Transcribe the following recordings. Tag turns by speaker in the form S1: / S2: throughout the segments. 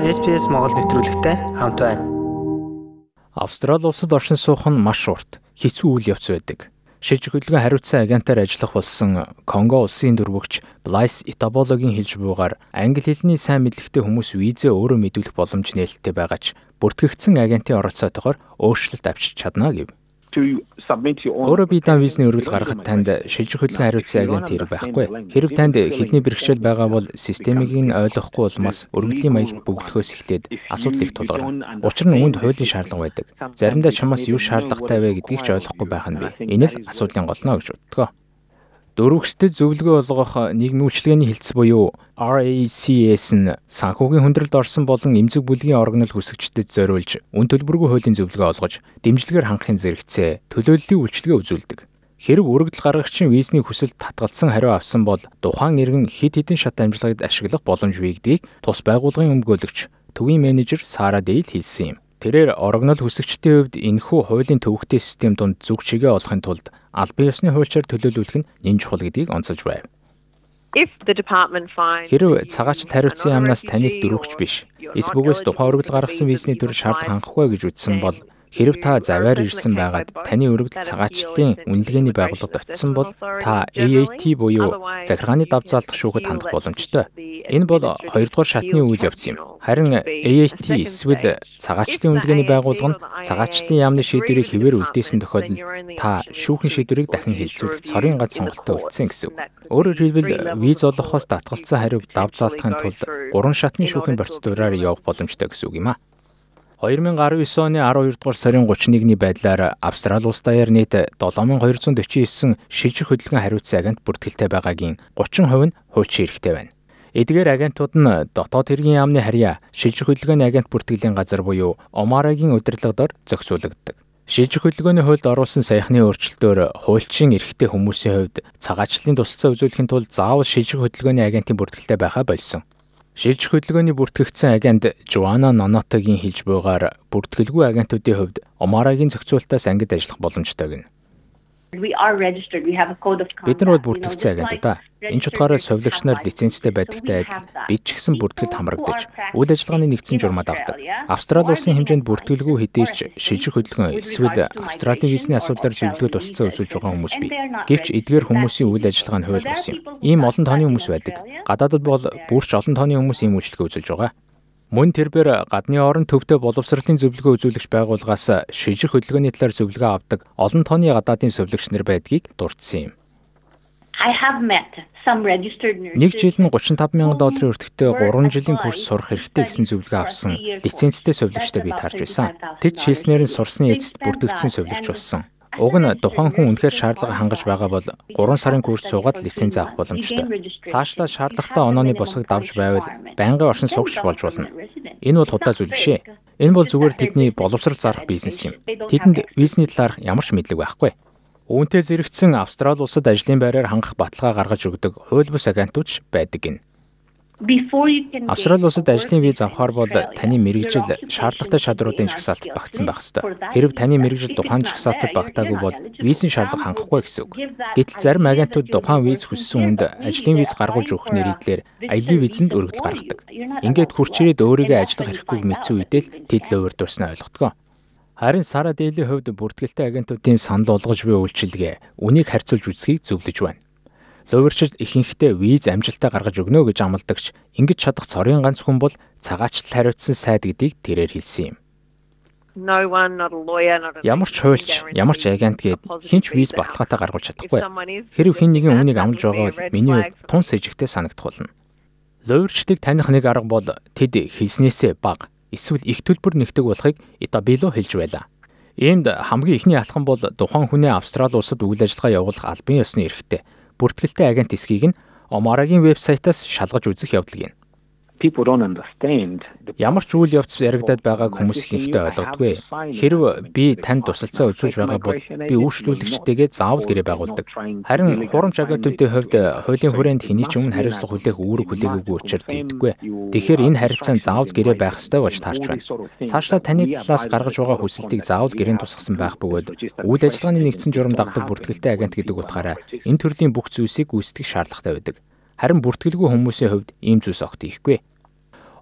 S1: SPS Монгол нэвтрүүлэгтэй хамт байна.
S2: Австрали улсад оршин суух нь маш урт, хэцүү үйл явц байдаг. Шилжих хөдөлгөөн хариуцсан агентаар ажиллах болсон Конго улсын дөрвөгч Blaise Itaboloгийн хэлж буйгаар англи хэлний сайн мэдлэгтэй хүмүүс визээ өөрөө мэдүүлэх боломж нээлттэй байгаа ч бүртгэгдсэн агентийн оролцоотойгоор өөрчлөлт авчиж чадна гэв. Өөрөө бие даан визний өргөл гаргахад танд шилжих хөдөлгөөн хариуцсан агент хэрэг байхгүй. Хэрэг танд хэлний бэрхшээл байгаа бол системийг нь ойлгохгүй улмаас өргөдлийн маягт бөглөхөөс эхлээд асуудал их тулгарна. Учир нь үүнд хуулийн шаардлага байдаг. Заримдаа чамаас юу шаардлагатай вэ гэдгийг ч ойлгохгүй байх нь бий. Энэ л асуудлын гол нөө гэж боддгоо. Дөрвөгсдөд зөвлөгөө олгох нийгмийн үйлчилгээний хилцс буюу RACS нь санхүүгийн хүндрэлд орсон болон эмзэг бүлгийн оргонол хүсэгчдэд зориулж үн төлбөргүй хуулийн зөвлөгөө олгож дэмжлэгээр хангахын зэрэгцээ төлөөллийн үйлчилгээ үзүүлдэг. Хэрэг өргөдөл гаргагчийн визний хүсэлд татгалцсан хариу авсан бол тухайн иргэн хэд хэдэн шат амжилтыг ашиглах боломж бийгдгийг тус байгууллагын өмгөөлөгч төвийн менежер Сара Дейл хэлсэн юм. Тэрээр орогнол хүсэгчдийн хувьд энэхүү хуулийн төвөгтэй систем донд зүг чигээ олохын тулд албан ёсны хуульчаар төлөөлүүлэх нь нэн чухал гэдгийг онцолж байв. Хэрв цагаачлалт хариуцсан яамнаас таныг дөрөвч биш, эс бөгөөс тухайн өргөдөл гаргасан визний төр шаардлага хангахгүй гэж үзсэн бол Хэрв та заваар ирсэн байгаад таны өргөдөл цагаачлалын үнэлгээний байгууллагад очисон бол та AAT буюу захиргааны давзаалдах шүүхэд хандах боломжтой. Энэ бол хоёрдугаар шатны үйл явц юм. Харин AAT эсвэл цагаачлалын үнэлгээний байгууллага нь цагаачлалын яамны шийдвэрийг хэвээр үлдээсэн тохиолдолд та шүүхэн шийдвэрийг дахин хэлцүүлэх цорын гац сонголттой үлдсэн гэсэн үг. Өөрөөр хэлбэл виз олгохоос татгалцсан хариуг давзаалдахын тулд гурван шатны шүүхийн процедураар явах боломжтой гэсэн үг юм а. 2019 оны 12 дугаар сарын 31-ний байдлаар Австрали улс даяар нийт 7249 шилжих хөдөлгөөн хариуцсан агент бүртгэлтэй байгаагийн 30% нь хуульчин эрхтэй байна. Эдгээр агентууд нь дотоод хэргийн яамны харьяа шилжих хөдөлгөөний агент бүртгэлийн газар буюу Омарагийн удирдлагаар зохицуулагддаг. Шилжих хөдөлгөөний хуульд оруулсан саяхны өөрчлөлтөөр хуульчин эрхтэй хүмүүсийн хувьд цагаачлалын тусалцаа үзүүлэхийн тулд заавал шилжих хөдөлгөөний агентийн бүртгэлтэй байхаа болсон. Шилжих хөдөлгөөний бүртгэгдсэн агент Жуана Нонотогийн хэлж буйгаар бүртгэлгүй агентуудын хувьд Омарагийн зохицуултаас ангид ажиллах боломжтой гэнэ. Бид нар бүртгэгдсэн агентууд да. Энэ ч утгаараа совилогч нар лицензтэй байдагтай адил бид ч гэсэн бүртгэлд хамрагдаж үйл ажиллагааны нэгдсэн журмад авдаг. Австрали улсын хэмжээнд бүртгэлгүй хэдийч шилжих хөдөлгөөн эсвэл Австралийн визний асуудлаар зөвлөгөө тусцаа үзүүлж байгаа хүмүүс бий. Гэвч эдгээр хүмүүсийн үйл ажиллагаа нь хууль бус юм. Ийм олон тооны хүмүүс байдаг. Гадаадд бол бүрч олон тооны хүмүүс ийм үйлчлэгээ үзүүлж байгаа. Мөн тэрбэр гадны орон төвдөө боловсролын зөвлөгөө үзүүлэгч байгууллагаас шижих хөдөлгөөний талаар зөвлөгөө авдаг олон тооны гадаадын зөвлөгч нар байдгийг дурдсан юм. Нэг жил нь 35 мянган долларын өртөгтэй 3 жилийн курс сурах хэрэгтэй гэсэн зөвлөгөө авсан лицензтэй сувилагчтай би таарч байсан. Тэд хэлснээр нь сурсны эцэст бүртгэгдсэн сувилагч болсон. Уг нь тухайн хүн үнэхээр шаардлага хангаж байгаа бол 3 сарын курс суугаад лиценз авах боломжтой. Цаашлаа шаардлагатай онооны босгог давж байвал байнгын оршин суугч болж болно. Энэ бол худлаа зүйл биш ээ. Энэ бол зүгээр тэдний боловсрал зарах бизнес юм. Тэдэнд визний талаарх ямар ч мэдлэг байхгүй. Үүнтэй зэрэгцсэн Австрали улсад ажлын байраар хангах баталгаа гаргаж өгдөг хууль бус агентууд байдаг гин. Австрали улсад ажлын виз авахар бол таны мэрэгжил шаардлагатай чадруудын жагсаалтад багтсан байх ёстой. Хэрв таны мэрэгжил тухайн жагсаалтад багтаагүй бол визийн шаардлага хангахгүй гэсэн үг. Гэтэл зарим агентууд тухайн виз хүссэн хүнд ажлын виз гаргуулж өгөх нэрийдлэр аялын визэнд өргөдөл гаргадаг. Ингээд хурц ирээд өөрийгөө ажиллах хэрэггүй мэдсэн үедээ л тэд л өөрдөрснөө ойлгодог. Харин Сара Дэйлийн хувьд бүртгэлтэй агентуудын санал болгож буй үйлчилгээ үнийг харьцуулж үзхийг зөвлөж байна. Луурчид ихэнхдээ виз амжилтаа гаргаж өгнө гэж амладагч ингэж чадах цорын ганц хүн бол цагаачлал хариуцсан сайд гэдгийг тэрээр хэлсэн юм. Ямар ч хуульч, ямар ч агент гээд хинч виз баталгаатай гаргуулж чадахгүй. Хэрв хэн нэгэн үүнийг амлаж байгаа бол миний хувьд тун сэжигтэй санагдах болно. Луурчдыг таних нэг арга бол тэд хэлснээсээ бага эсвэл их төлбөр нэгдэг болохыг Итабило хэлж байлаа. Иймд хамгийн ихний алхам бол тухайн хүний Австрали улсад үйл ажиллагаа явуулах албан ёсны эрхтэй бүртгэлтэй агент эсхийг нь Омарагийн вебсайтаас шалгаж үзэх явдал гин. Ямар ч үйл явц яригадаад байгааг хүмүүс ихэнхдээ ойлгодгүй. Хэрв би танд тусалцаа үзүүлж байгаа бол би үйлчлүүлэгчтэйгээ заавал гэрээ байгуулдаг. Харин хурамч агентуудын хувьд хуулийн хүрээнд хэний ч өмнө хариуцлага хүлээх үүрэг хүлээгээгүй учраас тэгдэггүй. Тэгэхээр энэ харилцаанд заавал гэрээ байх ёстой болж таарч байна. Цаашлаа таны талаас гаргаж байгаа хүсэлтийг заавал гэрээнд тусгасан байх бөгөөд үйл ажиллагааны нэгдсэн журам дагдаг бүртгэлтэй агент гэдэг утгаараа энэ төрлийн бүх зүйлсийг гүйцэтгэх шаардлагатай байдаг. Харин бүртгэлгүй хүмүүсийн хувьд ийм зүйлс огт ихгүй.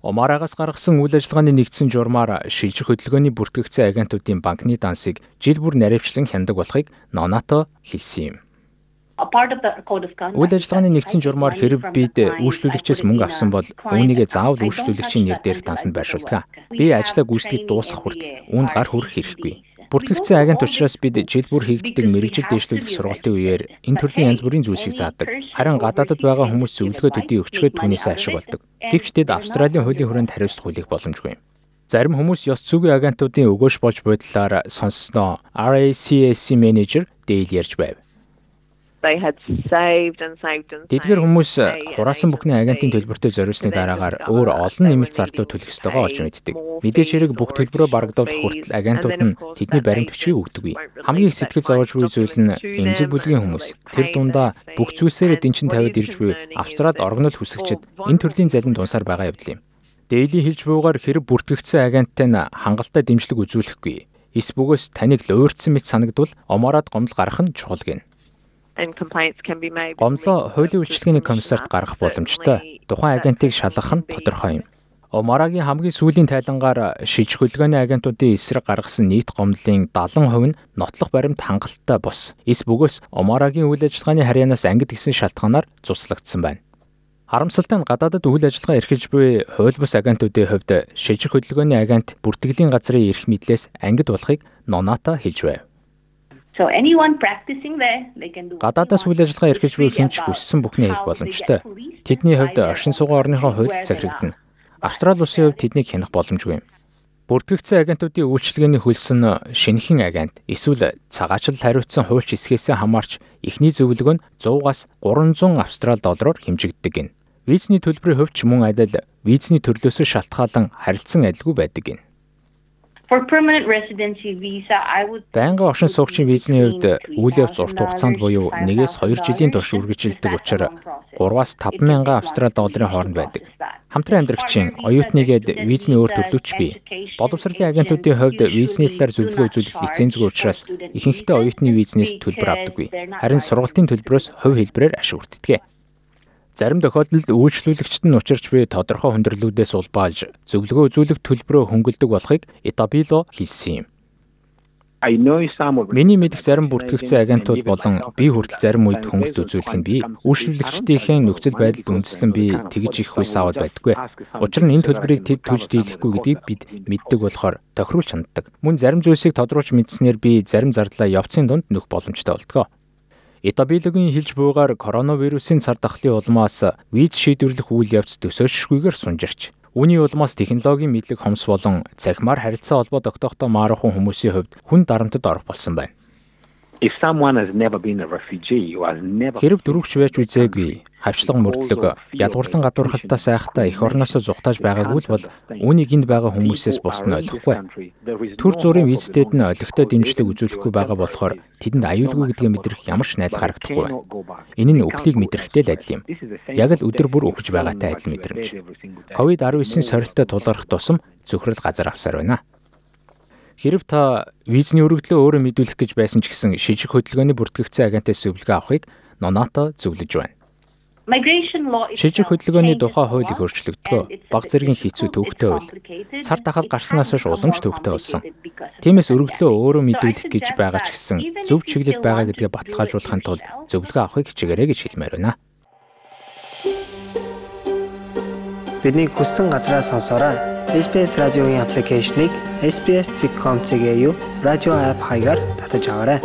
S2: Омарагаас гаргасан үйл ажиллагааны нэгдсэн журмаар шилжих хөдөлгөөний бүртгэгдсэн агентуудын банкны дансыг жил бүр наривчлан хяндаг болохыг Нонато хэлсэн юм. Үйл ажиллагааны нэгдсэн журмаар хэрэг бид үйлчлүүлэгчээс мөнгө авсан бол үүнийгээ заавал үйлчлүүлэгчийн нэр дээрх дансанд байршуулдаг. Би ажлаа гүйцэтгэж дуусгах хүртэл үүнд гар хүрэх хэрэггүй. Бүртгэгдсэн агент учраас бид жил бүр хийгддэг мэрэгжил дэвшлүүлэх сургалтын үеэр энэ төрлийн янз бүрийн зүйлсийг заадаг. Харин гадаадд байгаа хүмүүс зөвлөгөө төдий өгчгөөд түүнээсээ ашиг болдог. Гэвч тэд Австралийн хуулийн хүрээнд хариуцлага хүлээх боломжгүй юм. Зарим хүмүүс ёс зүйн агентуудын өгөөж болж байдлаар сонссноо RACS менежер Дэйл ярьж байв. Тэдгээр хүмүүс хураасан бүхний агентийн төлбөртөө зориулсны дараагаар өөр олон нэмэлт зарлуу төлөх ёстойгоо олж мэддэг. Мэдээж хэрэг бүх төлбөрөө барагдуулах хүртэл агентууд нь тэдний баримт бичгийг өгдөггүй. Хамгийн их сэтгэл зовж буй зүйл нь эмзэг бүлгийн хүмүүс. Тэр дундаа бүх зүйлсээрээ дэнчин тавиад ирж буй Австралид оргнол хүсэгчд энэ төрлийн залин тунсаар байгаа явдал юм. Дэйли хэлж буйгаар хэрэг бүртгэгдсэн агенттай нь хангалттай дэмжлэг үзүүлэхгүй. Эс бөгөөс таныг л уурдсан мэт санагдвал омороод гомдол гарах нь чухал гин. Гомдлоо хуулийн үйлчлэгээний комиссарт гаргах боломжтой. Тухайн агентыг шалгах нь тодорхой юм. Омарагийн хамгийн сүүлийн тайлангаар шилжих хөдөлгөөний агентуудын эсрэг гаргасан нийт гомдлын 70% нь нотлох баримт хангалттай бос. Эс бөгөөс Омарагийн үйл ажиллагааны харьяанаас ангид гисэн шалтгаанаар цуслагдсан байна. Харамсалтай нь гадаадд үйл ажиллагаа эрхэлж буй хууль бус агентуудын хувьд шилжих хөдөлгөөний агент бүртгэлийн газрын эрх мэдлээс ангид болохыг Ноната хэлж байв. Гадаадаас үйл ажиллагаа эрхэлж буй хэмч хүссэн бүхний хийх боломжтой. Тэдний хувьд оршин суугаа орныхоо хуульд захирагдана. Австрали улсын хувьд тэднийг хянах боломжгүй юм. Бүртгэгдсэн агентуудын үйлчилгээний хөлсөн шинэхэн агент эсвэл цагаачлал хариуцсан хуульч эсгээсээ хамаарч эхний зөвлөгөө нь 100-аас 300 австрал доллараар хэмжигддэг гин. Визний төлбөрийн хувьд ч мөн адил визний төрлөөсөө шалтгаалan харилцан адилгүй байдаг гин. Байнгын оршин суугчийн визний хувьд үйл явц урт хугацаанд буюу 1-ээс 2 жилийн турш үргэлжилдэг учраас 3-аас 50000 австрали долларын хооронд байдаг. Хамтран амьдрагчийн оюутныгээд визний өөр төрлөөч бий. Боловсролын агентуудын хувьд визний талаар зөвлөгөө үзүүлэх лицензгүй учраас ихэнхдээ оюутны визнээс төлбөр авдаггүй. Харин сургалтын төлбөрөөс хувь хэлбэрээр ашиг хүртдэг. Зарим тохиолдолд үйлчлүүлэгчд нь учирч буй тодорхой хүндрэлүүдээс улбаалж зөвлөгөө үзүүлэх төлбөрөө хөнгөлдөг болохыг Итабило хэлсэн юм. Миний мэдих зарим бүртгэгдсэн агентууд болон би хүртэл зарим үед хөнгөлт үзүүлэх нь би үйлчлүүлэгчдийнхээ нөхцөл байдалд үндэслэн би тэгж их хүйс аваад байдаггүй. Учир нь энэ төлбөрийг тэд төлж дийлэхгүй гэдгийг бид мэддэг болохоор тохируулж ханддаг. Мөн зарим зүйлсийг тодруулж мэдснээр би зарим зардлаа явцын дунд нөх боломжтой болтгоо. Итабилогийн хэлж буйгаар коронавирусын цар тахлын улмаас виз шийдвэрлэх үйл явц төсөөлшгүйгээр сунжирч Үүний улмаас технологийн мэдлэг хомс болон цахимаар харилцаа холбоо тогтоохтой маархан хүмүүсийн хувьд хүн дарамтад орох болсон байна.
S3: If someone has never been a refugee or has never
S2: Хэрэг дөрөвч байж үзээгүй хавчлага мөрдлөг ядгуурлан гадуурхалтаас айхтаа эх орноосоо зугатааж байгаагүй л бол үүнийг энд байгаа хүмүүсээс бус нь ойлгохгүй. Төр зүрийн визтэд нь олигтой дэмжлэг үзүүлэхгүй байгаа болохоор тэдэнд аюулгүй гэдгээ мэдрэх ямар ч найдал харагдахгүй байна. Энэ нь үхлийг мэдрэхтэй л адил юм. Яг л өдөр бүр өгч байгаатай адил мэдрэмж. COVID-19 сорилттой тулгарх тусам зөвхөрл газар авсаар байна. Хэрв та визний өргөдлөө өөрөө мэдүүлэх гэж байсан ч гэсэн шижиг хөдөлгөөний бүртгэгдсэн агентээс зөвлөгөө авахыг Нонато зөвлөж байна. Шижиг хөдөлгөөний тухай хууль их өөрчлөгдгөө. Баг зэргийн хэцүү төвхтэй хууль. Цар тахал гарснаас хойш уламж төвхтэй болсон. Тиймээс өргөдлөө өөрөө мэдүүлэх гэж байгаа ч гэсэн зөв чиглэл байгаа гэдгээ баталгаажуулахын тулд зөвлөгөө авахыг хичээгээрэй гэж хэлмээр байна.
S1: Бидний хүссэн газраа сонсоорой. SBS радиогийн аппликейшнийг SBS.com.cg-ийг радио апп хаягаар татаж аваарай.